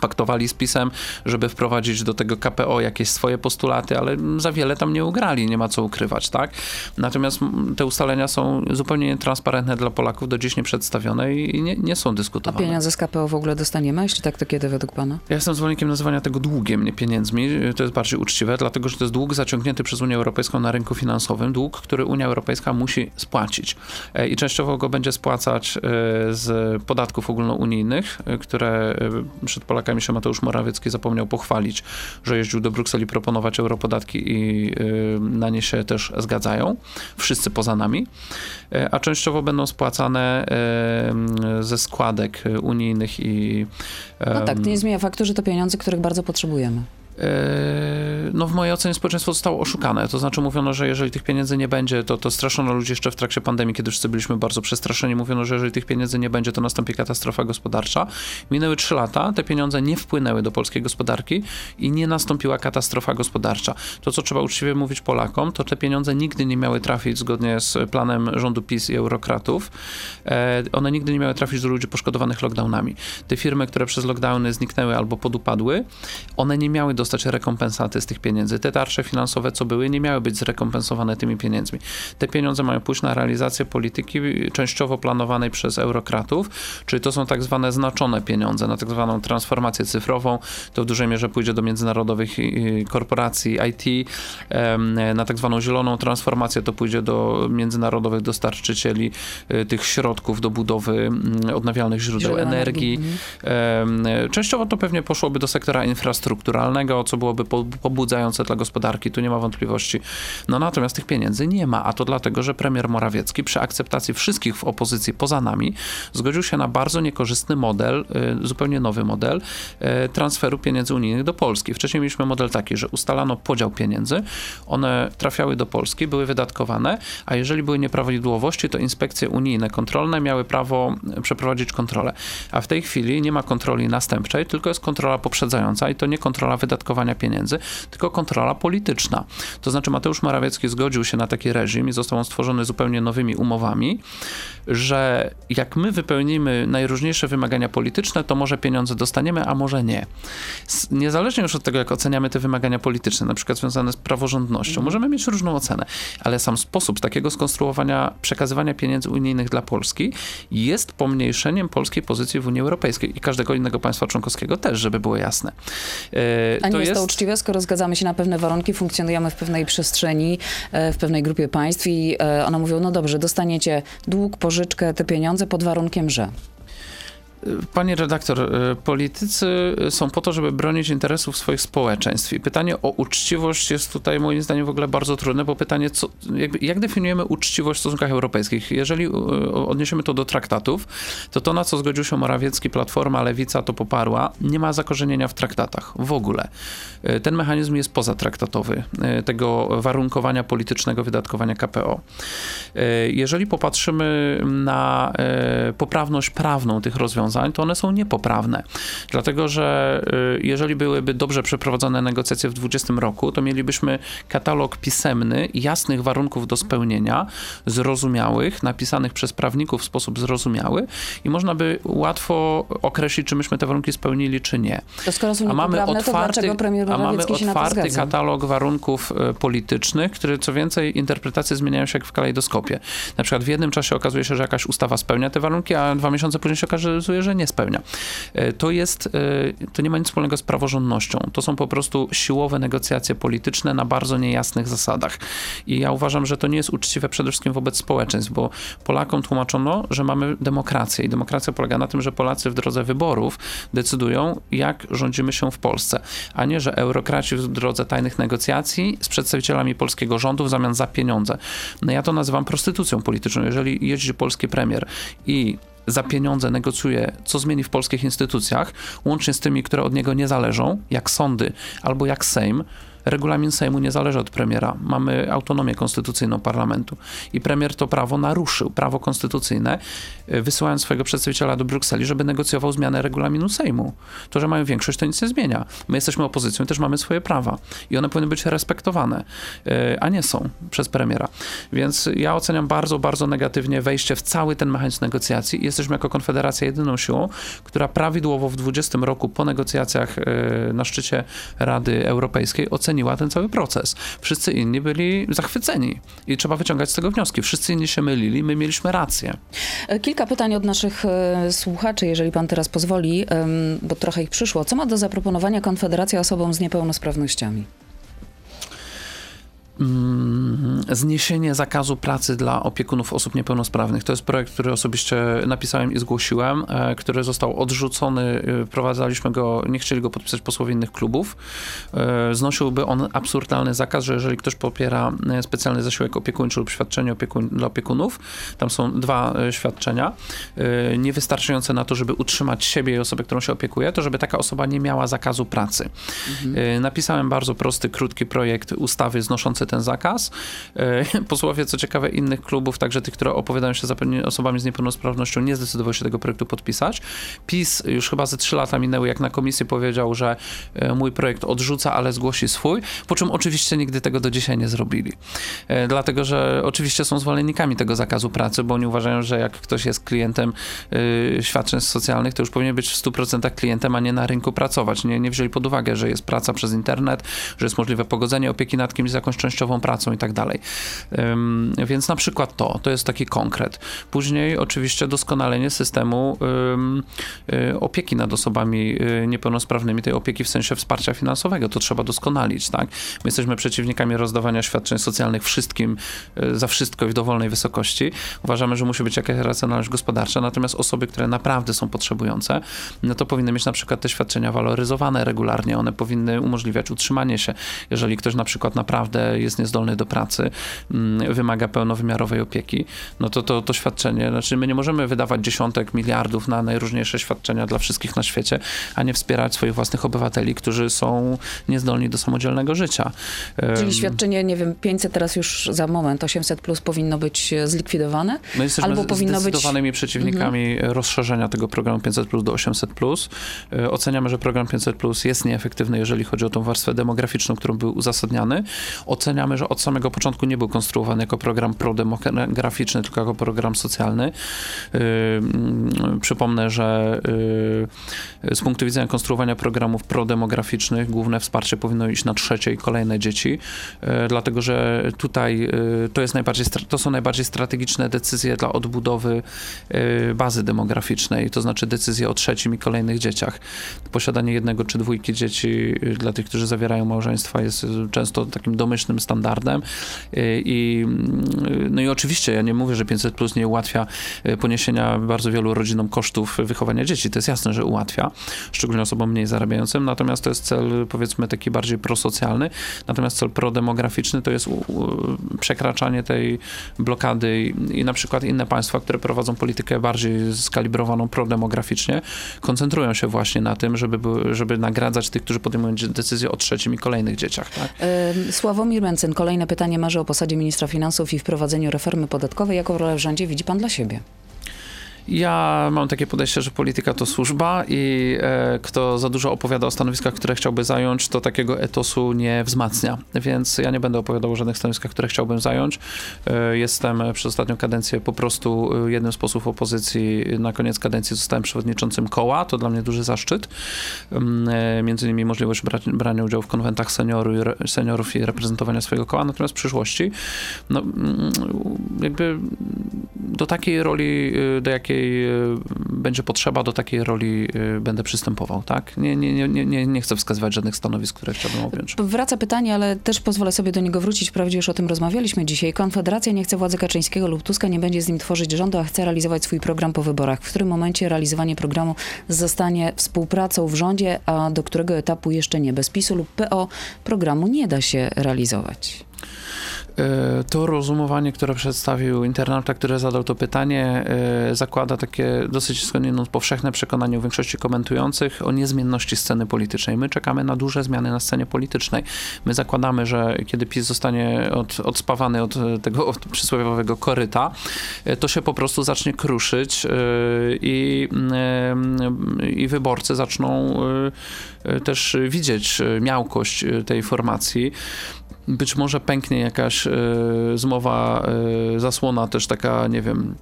paktowali z PiSem, żeby wprowadzić do tego KPO jakieś swoje postulaty, ale za wiele tam nie ugrali, nie ma co ukrywać, tak? Natomiast te ustalenia są zupełnie nietransparentne dla Polaków, do dziś nie przedstawione i nie, nie są dyskutowane. A pieniądze z KPO w ogóle dostaniemy? Jeśli tak, to kiedy według pana? Ja jestem zwolennikiem nazywania tego długiem, nie pieniędzmi. To jest bardziej uczciwe, dlatego że to jest dług zaciągnięty przez Unię Europejską na rynku finansowym, dług, który Unia Europejska musi spłacić. E, I częściowo go będzie spłacać e, z podatków ogólnounijnych, e, które przed Polakami Polakami się Mateusz Morawiecki zapomniał pochwalić, że jeździł do Brukseli proponować europodatki i y, na nie się też zgadzają. Wszyscy poza nami. Y, a częściowo będą spłacane y, ze składek unijnych i... No tak, to nie zmienia faktu, że to pieniądze, których bardzo potrzebujemy. Yy, no w mojej ocenie społeczeństwo zostało oszukane. To znaczy mówiono, że jeżeli tych pieniędzy nie będzie, to, to straszono ludzi jeszcze w trakcie pandemii, kiedy wszyscy byliśmy bardzo przestraszeni. Mówiono, że jeżeli tych pieniędzy nie będzie, to nastąpi katastrofa gospodarcza. Minęły trzy lata, te pieniądze nie wpłynęły do polskiej gospodarki i nie nastąpiła katastrofa gospodarcza. To, co trzeba uczciwie mówić Polakom, to te pieniądze nigdy nie miały trafić zgodnie z planem rządu PiS i eurokratów. E, one nigdy nie miały trafić do ludzi poszkodowanych lockdownami. Te firmy, które przez lockdowny zniknęły albo podupadły, one nie miały dostać dostać rekompensaty z tych pieniędzy. Te tarcze finansowe, co były, nie miały być zrekompensowane tymi pieniędzmi. Te pieniądze mają pójść na realizację polityki częściowo planowanej przez eurokratów, czyli to są tak zwane znaczone pieniądze na tak zwaną transformację cyfrową. To w dużej mierze pójdzie do międzynarodowych korporacji IT. Na tak zwaną zieloną transformację to pójdzie do międzynarodowych dostarczycieli y, tych środków do budowy mm, odnawialnych źródeł energii. Mhm. Częściowo to pewnie poszłoby do sektora infrastrukturalnego, co byłoby pobudzające dla gospodarki, tu nie ma wątpliwości. No natomiast tych pieniędzy nie ma, a to dlatego, że premier Morawiecki przy akceptacji wszystkich w opozycji poza nami zgodził się na bardzo niekorzystny model, y, zupełnie nowy model y, transferu pieniędzy unijnych do Polski. Wcześniej mieliśmy model taki, że ustalano podział pieniędzy, one trafiały do Polski, były wydatkowane, a jeżeli były nieprawidłowości, to inspekcje unijne kontrolne miały prawo przeprowadzić kontrolę. A w tej chwili nie ma kontroli następczej, tylko jest kontrola poprzedzająca i to nie kontrola wydatkowa wydatkowania pieniędzy, tylko kontrola polityczna. To znaczy Mateusz Morawiecki zgodził się na taki reżim i został on stworzony zupełnie nowymi umowami, że jak my wypełnimy najróżniejsze wymagania polityczne, to może pieniądze dostaniemy, a może nie. Niezależnie już od tego, jak oceniamy te wymagania polityczne, na przykład związane z praworządnością, mhm. możemy mieć różną ocenę, ale sam sposób takiego skonstruowania przekazywania pieniędzy unijnych dla Polski jest pomniejszeniem polskiej pozycji w Unii Europejskiej i każdego innego państwa członkowskiego też, żeby było jasne. E, a nie jest, jest? to uczciwe, skoro zgadzamy się na pewne warunki, funkcjonujemy w pewnej przestrzeni, e, w pewnej grupie państw i e, one mówią, no dobrze, dostaniecie dług, pożyczkę, te pieniądze pod warunkiem, że... Pani redaktor, y, politycy są po to, żeby bronić interesów swoich społeczeństw. I pytanie o uczciwość jest tutaj moim zdaniem w ogóle bardzo trudne, bo pytanie, co, jakby, jak definiujemy uczciwość w stosunkach europejskich? Jeżeli y, odniesiemy to do traktatów, to to, na co zgodził się Morawiecki, Platforma, Lewica to poparła, nie ma zakorzenienia w traktatach w ogóle. Y, ten mechanizm jest pozatraktatowy, tego warunkowania politycznego wydatkowania KPO. Jeżeli popatrzymy na poprawność prawną tych rozwiązań, rozwiązań, to one są niepoprawne. Dlatego, że y, jeżeli byłyby dobrze przeprowadzone negocjacje w 2020 roku, to mielibyśmy katalog pisemny, jasnych warunków do spełnienia, zrozumiałych, napisanych przez prawników w sposób zrozumiały i można by łatwo określić, czy myśmy te warunki spełnili, czy nie. To skoro są a mamy otwarty, a mamy otwarty katalog warunków y, politycznych, które co więcej interpretacje zmieniają się jak w kalejdoskopie. Na przykład w jednym czasie okazuje się, że jakaś ustawa spełnia te warunki, a dwa miesiące później się okazuje, że nie spełnia. E, to jest, e, to nie ma nic wspólnego z praworządnością. To są po prostu siłowe negocjacje polityczne na bardzo niejasnych zasadach. I ja uważam, że to nie jest uczciwe przede wszystkim wobec społeczeństw, bo Polakom tłumaczono, że mamy demokrację i demokracja polega na tym, że Polacy w drodze wyborów decydują, jak rządzimy się w Polsce, a nie, że eurokraci w drodze tajnych negocjacji z przedstawicielami polskiego rządu w zamian za pieniądze. No ja to nazywam prostytucją polityczną. Jeżeli jeździ polski premier i za pieniądze negocjuje, co zmieni w polskich instytucjach, łącznie z tymi, które od niego nie zależą, jak sądy albo jak Sejm, Regulamin Sejmu nie zależy od premiera. Mamy autonomię konstytucyjną parlamentu. I premier to prawo naruszył, prawo konstytucyjne, y, wysyłając swojego przedstawiciela do Brukseli, żeby negocjował zmianę regulaminu Sejmu. To, że mają większość, to nic nie zmienia. My jesteśmy opozycją też mamy swoje prawa. I one powinny być respektowane, y, a nie są przez premiera. Więc ja oceniam bardzo, bardzo negatywnie wejście w cały ten mechanizm negocjacji. Jesteśmy jako Konfederacja jedyną siłą, która prawidłowo w 20 roku po negocjacjach y, na szczycie Rady Europejskiej oceniła ten cały proces. Wszyscy inni byli zachwyceni i trzeba wyciągać z tego wnioski. Wszyscy inni się mylili, my mieliśmy rację. E, kilka pytań od naszych e, słuchaczy, jeżeli pan teraz pozwoli, bo trochę ich przyszło. Co ma do zaproponowania Konfederacja osobom z niepełnosprawnościami? Mm, zniesienie zakazu pracy dla opiekunów osób niepełnosprawnych. To jest projekt, który osobiście napisałem i zgłosiłem, e, który został odrzucony. e, Wprowadzaliśmy go, nie chcieli go podpisać posłowie innych klubów. E, Znosiłby on absurdalny zakaz, że jeżeli ktoś popiera specjalny zasiłek opiekuńczy lub świadczenie opiekuń, dla opiekunów, tam są dwa świadczenia, niewystarczające na to, żeby utrzymać siebie i osobę, którą się opiekuje, to żeby taka osoba nie miała zakazu pracy. E, Napisałem bardzo prosty, krótki projekt ustawy znoszący ten zakaz. E, *laughs* Posłowie, co ciekawe, innych klubów, także tych, które opowiadają się za osobami z niepełnosprawnością, nie zdecydowały się tego projektu podpisać. PiS już chyba ze trzy lata minęły, jak na komisji powiedział, że e, mój projekt odrzuca, ale zgłosi swój, po czym oczywiście nigdy tego do dzisiaj nie zrobili. E, Dlatego, że oczywiście są zwolennikami tego zakazu pracy, bo oni uważają, że jak ktoś jest klientem świadczeń socjalnych, to już powinien być w 100% klientem, a nie na rynku pracować. Nie, nie wzięli pod uwagę, że jest praca przez internet, że jest możliwe pogodzenie opieki nad kimś z jakąś częściową pracą i tak dalej. Więc na przykład to, to jest taki konkret. Później oczywiście doskonalenie systemu y, opieki nad osobami y, niepełnosprawnymi, tej opieki w sensie wsparcia finansowego. To trzeba doskonalić, tak? My jesteśmy przeciwnikami rozdawania świadczeń socjalnych wszystkim y, za wszystko i w dowolnej wysokości. Uważamy, że musi być jakaś racjonalność gospodarcza, natomiast osoby, które naprawdę są potrzebujące, no to powinny mieć na przykład te świadczenia waloryzowane regularnie. One powinny umożliwiać utrzymanie się. Jeżeli ktoś na przykład naprawdę jest niezdolny do pracy, mm, wymaga pełnowymiarowej opieki, no to, to to świadczenie, znaczy my nie możemy wydawać dziesiątek miliardów na najróżniejsze świadczenia dla wszystkich na świecie, a nie wspierać swoich własnych obywateli, którzy są niezdolni do samodzielnego życia. Czyli świadczenie, nie wiem, 500 teraz już za moment, 800 plus powinno być e, zlikwidowane? My jesteśmy Albo powinno być- Mhm. zdecydowanymi przeciwnikami rozszerzenia tego programu 500 plus do 800 plus. E, Oceniamy, że program 500 plus jest nieefektywny, jeżeli chodzi o tą warstwę demograficzną, którą był uzasadniany. Oceniamy, że od samego początku nie był konstruowany jako program prodemograficzny, tylko jako program socjalny. Mm, Przypomnę, że e, z punktu widzenia konstruowania programów prodemograficznych główne wsparcie powinno iść na trzecie i kolejne dzieci, e, dlatego że tutaj to, jest najbardziej, to są najbardziej strategiczne decyzje dla odbudowy bazy demograficznej, to znaczy decyzje o trzecim i kolejnych dzieciach. Posiadanie jednego czy dwójki dzieci dla tych, którzy zawierają małżeństwa jest często takim domyślnym standardem E, i, mm, no i oczywiście ja nie mówię, że 500 plus nie ułatwia e, poniesienia bardzo wielu rodzinom kosztów wychowania dzieci, to jest jasne, że ułatwia, szczególnie osobom mniej zarabiającym, natomiast to jest cel powiedzmy taki bardziej prosocjalny, natomiast cel prodemograficzny to jest przekraczanie tej blokady i, na przykład inne państwa, które prowadzą politykę bardziej skalibrowaną prodemograficznie, koncentrują się właśnie na tym, żeby, żeby nagradzać tych, którzy podejmują decyzje o trzecim i kolejnych dzieciach. Tak? Sławomir Mencen, kolejne pytanie marzy o posadzie ministra finansów i wprowadzeniu reformy podatkowej. Jaką rolę w rządzie widzi pan dla siebie? Ja mam takie podejście, że polityka to służba i e, kto za dużo opowiada o stanowiskach, które chciałby zająć, to takiego etosu nie wzmacnia. Więc ja nie będę opowiadał o żadnych stanowiskach, które chciałbym zająć. E, jestem przez ostatnią kadencję po prostu e, jednym z posłów opozycji. Na koniec kadencji zostałem przewodniczącym koła. To dla mnie duży zaszczyt. Mm, E, między innymi możliwość brania udziału w konwentach seniorów i reprezentowania swojego koła. Natomiast w przyszłości, no, mm, jakby do takiej roli, y, do jakiej y, będzie potrzeba, do takiej roli y, będę przystępował, tak? Nie, nie, nie- nie, nie chcę wskazywać żadnych stanowisk, które chciałbym objąć. Wraca pytanie, ale też pozwolę sobie do niego wrócić. Wprawdzie już o tym rozmawialiśmy dzisiaj. Konfederacja nie chce władzy Kaczyńskiego lub Tuska, nie będzie z nim tworzyć rządu, a chce realizować swój program po wyborach. W którym momencie realizowanie programu zostanie współpracą w rządzie, a do którego etapu jeszcze nie? Bez PiSu lub PO programu nie da się realizować. E, to rozumowanie, które przedstawił internauta, który zadał to pytanie, e, zakłada takie dosyć skądinąd powszechne przekonanie u większości komentujących o niezmienności sceny politycznej. My czekamy na duże zmiany na scenie politycznej. My zakładamy, że kiedy PiS zostanie od, odspawany od tego od przysłowiowego koryta, e, to się po prostu zacznie kruszyć i, i wyborcy zaczną też widzieć miałkość tej formacji być może pęknie jakaś y, zmowa, y, zasłona też taka, nie wiem,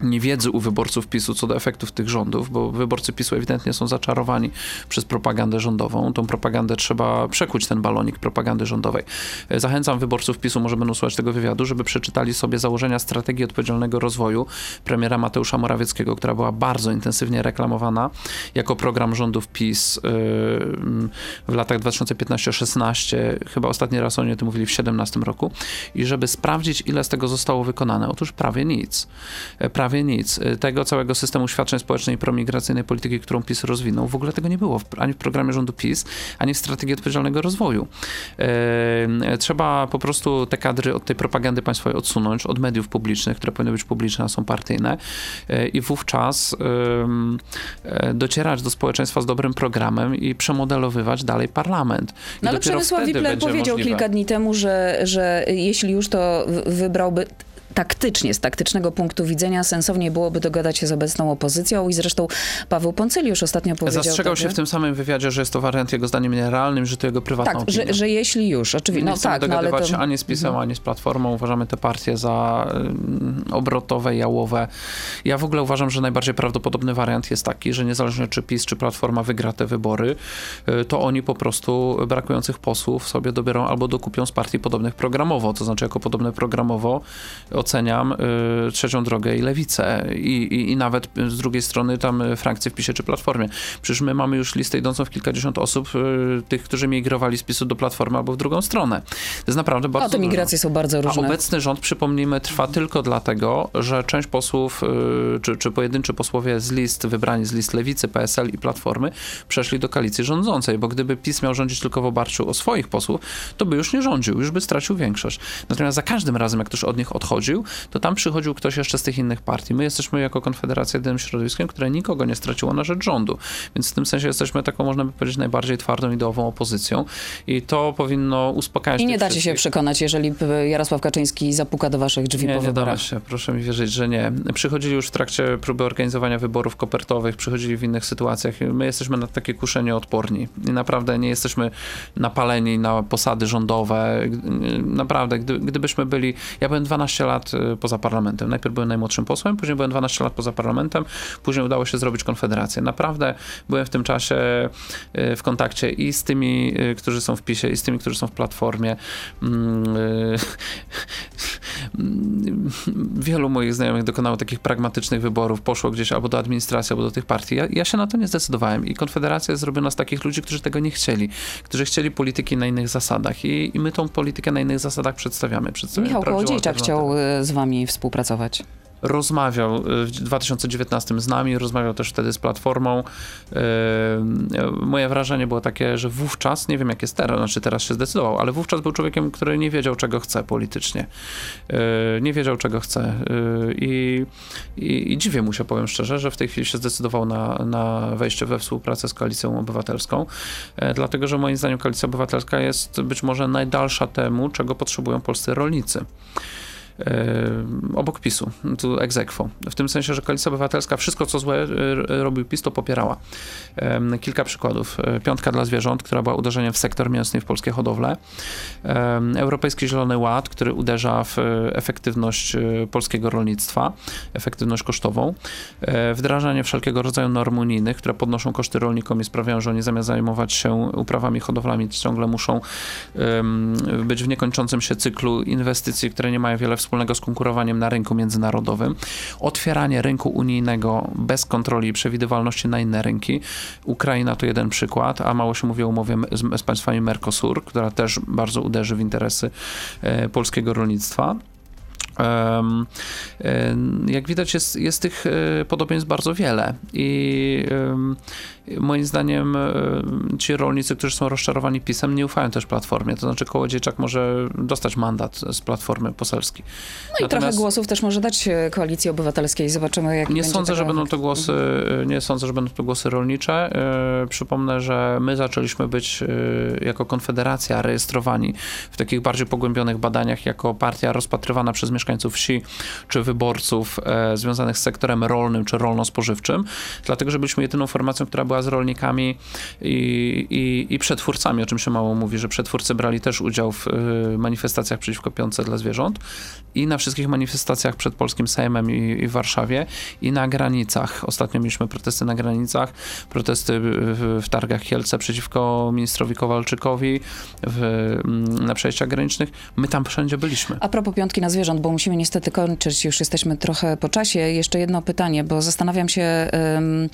niewiedzy u wyborców PiSu co do efektów tych rządów, bo wyborcy PiSu ewidentnie są zaczarowani przez propagandę rządową. Tą propagandę trzeba przekuć, ten balonik propagandy rządowej. Zachęcam wyborców PiSu, może będą słuchać tego wywiadu, żeby przeczytali sobie założenia strategii odpowiedzialnego rozwoju premiera Mateusza Morawieckiego, która była bardzo intensywnie reklamowana jako program rządów PiS yy, w latach 2015-16. Chyba ostatni raz oni o tym mówili w 2017 roku. I żeby sprawdzić, ile z tego zostało wykonane. Otóż prawie nic. Prawie prawie nic. Y, tego całego systemu świadczeń społecznej i promigracyjnej polityki, którą PiS rozwinął, w ogóle tego nie było ani w programie rządu PiS, ani w strategii odpowiedzialnego rozwoju. Y, trzeba po prostu te kadry od tej propagandy państwowej odsunąć, od mediów publicznych, które powinny być publiczne, a są partyjne y, i wówczas docierać do społeczeństwa z dobrym programem i przemodelowywać dalej parlament. I no ale Przemysław Wipler powiedział możliwe. kilka dni temu, że, że jeśli już to wybrałby taktycznie, z taktycznego punktu widzenia sensowniej byłoby dogadać się z obecną opozycją i zresztą Paweł Poncyliusz ostatnio powiedział... Zastrzegał się w tym samym wywiadzie, że jest to wariant jego zdaniem nierealnym, że to jego prywatna Tak, że, że, jeśli już, oczywiście. Nie no chcemy tak, dogadywać no, się to... ani z PiSem, mhm. ani z Platformą. Uważamy te partie za y, obrotowe, jałowe. Ja w ogóle uważam, że najbardziej prawdopodobny wariant jest taki, że niezależnie czy PiS, czy Platforma wygra te wybory, y, to oni po prostu brakujących posłów sobie dobiorą albo dokupią z partii podobnych programowo. To znaczy jako podobne programowo oceniam y, Trzecią Drogę i Lewicę i, i, i, nawet z drugiej strony tam frakcje w PiSie czy Platformie. Przecież my mamy już listę idącą w kilkadziesiąt osób, y, tych, którzy migrowali z PiSu do Platformy albo w drugą stronę. To jest naprawdę bardzo A te migracje są bardzo różne. A obecny rząd, przypomnijmy, trwa tylko dlatego, że część posłów, y, czy, czy pojedynczy posłowie z list, wybrani z list Lewicy, PSL i Platformy, przeszli do koalicji rządzącej, bo gdyby PiS miał rządzić tylko w oparciu o swoich posłów, to by już nie rządził, już by stracił większość. Natomiast za każdym razem, jak ktoś od nich odchodził, to tam przychodził ktoś jeszcze z tych innych partii. My jesteśmy jako Konfederacja jedynym środowiskiem, które nikogo nie straciło na rzecz rządu. Więc w tym sensie jesteśmy taką, można by powiedzieć, najbardziej twardą ideową opozycją i to powinno uspokajać. I nie dacie się przekonać, jeżeli Jarosław Kaczyński zapuka do waszych drzwi nie, po nie wyborach. Nie się, proszę mi wierzyć, że nie. Przychodzili już w trakcie próby organizowania wyborów kopertowych, przychodzili w innych sytuacjach. My jesteśmy na takie kuszenie odporni i naprawdę nie jesteśmy napaleni na posady rządowe. Naprawdę, gdy, gdybyśmy byli, ja byłem 12 lat y, poza parlamentem. Najpierw byłem najmłodszym posłem, później byłem 12 lat poza parlamentem, później udało się zrobić konfederację. Naprawdę byłem w tym czasie y, w kontakcie i z tymi, y, którzy są w PiSie, i z tymi, którzy są w Platformie. Mm, *laughs* wielu moich znajomych dokonało takich pragmatycznych wyborów, poszło gdzieś albo do administracji, albo do tych partii. Ja, ja się na to nie zdecydowałem i Konfederacja jest zrobiona z takich ludzi, którzy tego nie chcieli, którzy chcieli polityki na innych zasadach i, i my tą politykę na innych zasadach przedstawiamy. przedstawiamy Michał Kołodziejczak chciał z wami współpracować rozmawiał w 2019 z nami, rozmawiał też wtedy z Platformą. Moje wrażenie było takie, że wówczas, nie wiem jak jest teraz, znaczy teraz się zdecydował, ale wówczas był człowiekiem, który nie wiedział, czego chce politycznie. Nie wiedział, czego chce. I, i, i dziwię mu się, powiem szczerze, że w tej chwili się zdecydował na, na wejście we współpracę z Koalicją Obywatelską, dlatego, że moim zdaniem Koalicja Obywatelska jest być może najdalsza temu, czego potrzebują polscy rolnicy obok PiSu, tu egzekwo. W tym sensie, że Koalicja Obywatelska wszystko, co złe robił PiS, to popierała. Kilka przykładów. E, piątka dla zwierząt, która była uderzeniem w sektor mięsny w polskie hodowle. Europejski Zielony Ład, który uderza w e, efektywność e, polskiego rolnictwa, efektywność kosztową. Wdrażanie wszelkiego rodzaju norm unijnych, które podnoszą koszty rolnikom i sprawiają, że oni zamiast zajmować się uprawami hodowlami, ciągle muszą być w niekończącym się cyklu inwestycji, które nie mają wiele wspólnego wspólnego z konkurowaniem na rynku międzynarodowym, otwieranie rynku unijnego bez kontroli i przewidywalności na inne rynki. Ukraina to jeden przykład, a mało się mówi o umowie z, z państwami Mercosur, która też bardzo uderzy w interesy e, polskiego rolnictwa. Jak widać, jest, jest tych e, podobieństw bardzo wiele. I moim zdaniem e, ci rolnicy, którzy są rozczarowani pisem, nie ufają też Platformie. To znaczy Kołodziejczak może dostać mandat z Platformy Poselskiej. No i trochę głosów też może dać e, Koalicji Obywatelskiej. Zobaczymy, jak Nie sądzę, że będą to głosy, nie sądzę, że będą to głosy rolnicze. E, Przypomnę, że my zaczęliśmy być jako Konfederacja rejestrowani w takich bardziej pogłębionych badaniach jako partia rozpatrywana przez mieszkańców wsi czy wyborców związanych z sektorem rolnym czy rolno-spożywczym, dlatego, że byliśmy jedyną formacją, która była z rolnikami i, i, i przetwórcami, o czym się mało mówi, że przetwórcy brali też udział w e, manifestacjach przeciwko piątce dla zwierząt i na wszystkich manifestacjach przed Polskim Sejmem i, i w Warszawie i na granicach. Ostatnio mieliśmy protesty na granicach, protesty w, w targach Kielce przeciwko ministrowi Kowalczykowi w, mm, na przejściach granicznych. My tam wszędzie byliśmy. A propos piątki na zwierząt, bo musimy niestety kończyć, już jesteśmy trochę po czasie. Jeszcze jedno pytanie, bo zastanawiam się, ym,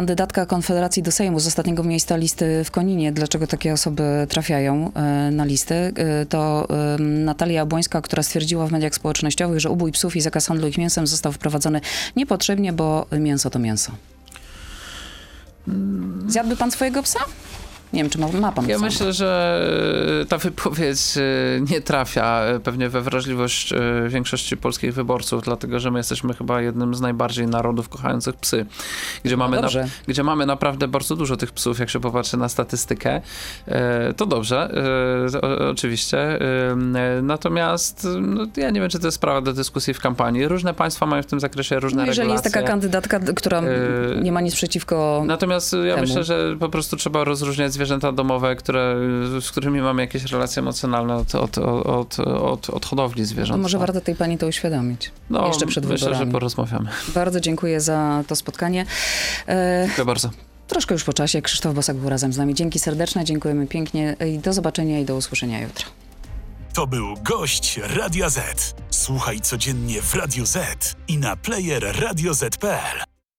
kandydatka Konfederacji do Sejmu z ostatniego miejsca listy w Koninie, dlaczego takie osoby trafiają y, na listy, y, to Natalia Błońska, która stwierdziła w mediach społecznościowych, że ubój psów i zakaz handlu ich mięsem został wprowadzony niepotrzebnie, bo mięso to mięso. Zjadłby pan swojego psa? Nie wiem, czy ma, ma pan Ja myślę, że e, ta wypowiedź e, nie trafia e, pewnie we wrażliwość większości polskich wyborców, dlatego że my jesteśmy chyba jednym z najbardziej narodów kochających psy, gdzie mamy, na, gdzie mamy naprawdę bardzo dużo tych psów, jak się popatrzy na statystykę. To dobrze, oczywiście. Natomiast no, ja nie wiem, czy to jest sprawa do dyskusji w kampanii. Różne państwa mają w tym zakresie różne No, jeżeli jest regulacje. taka kandydatka, która nie ma nic przeciwko... Natomiast ja temu. myślę, że po prostu trzeba rozróżniać zwierzęta domowe, które, z którymi mamy jakieś relacje emocjonalne od, od, od, od, od hodowli To zwierząt. może warto tej pani to uświadomić. no, jeszcze przed myślę, wyborami. że porozmawiamy. Bardzo dziękuję za to spotkanie. E, Dziękuję bardzo. troszkę już po czasie. Krzysztof Bosak był razem z nami. Dzięki serdeczne, dziękujemy pięknie i do zobaczenia i do usłyszenia jutro. To był gość Radia Z. Słuchaj codziennie w Radio Z i na player radioz.pl.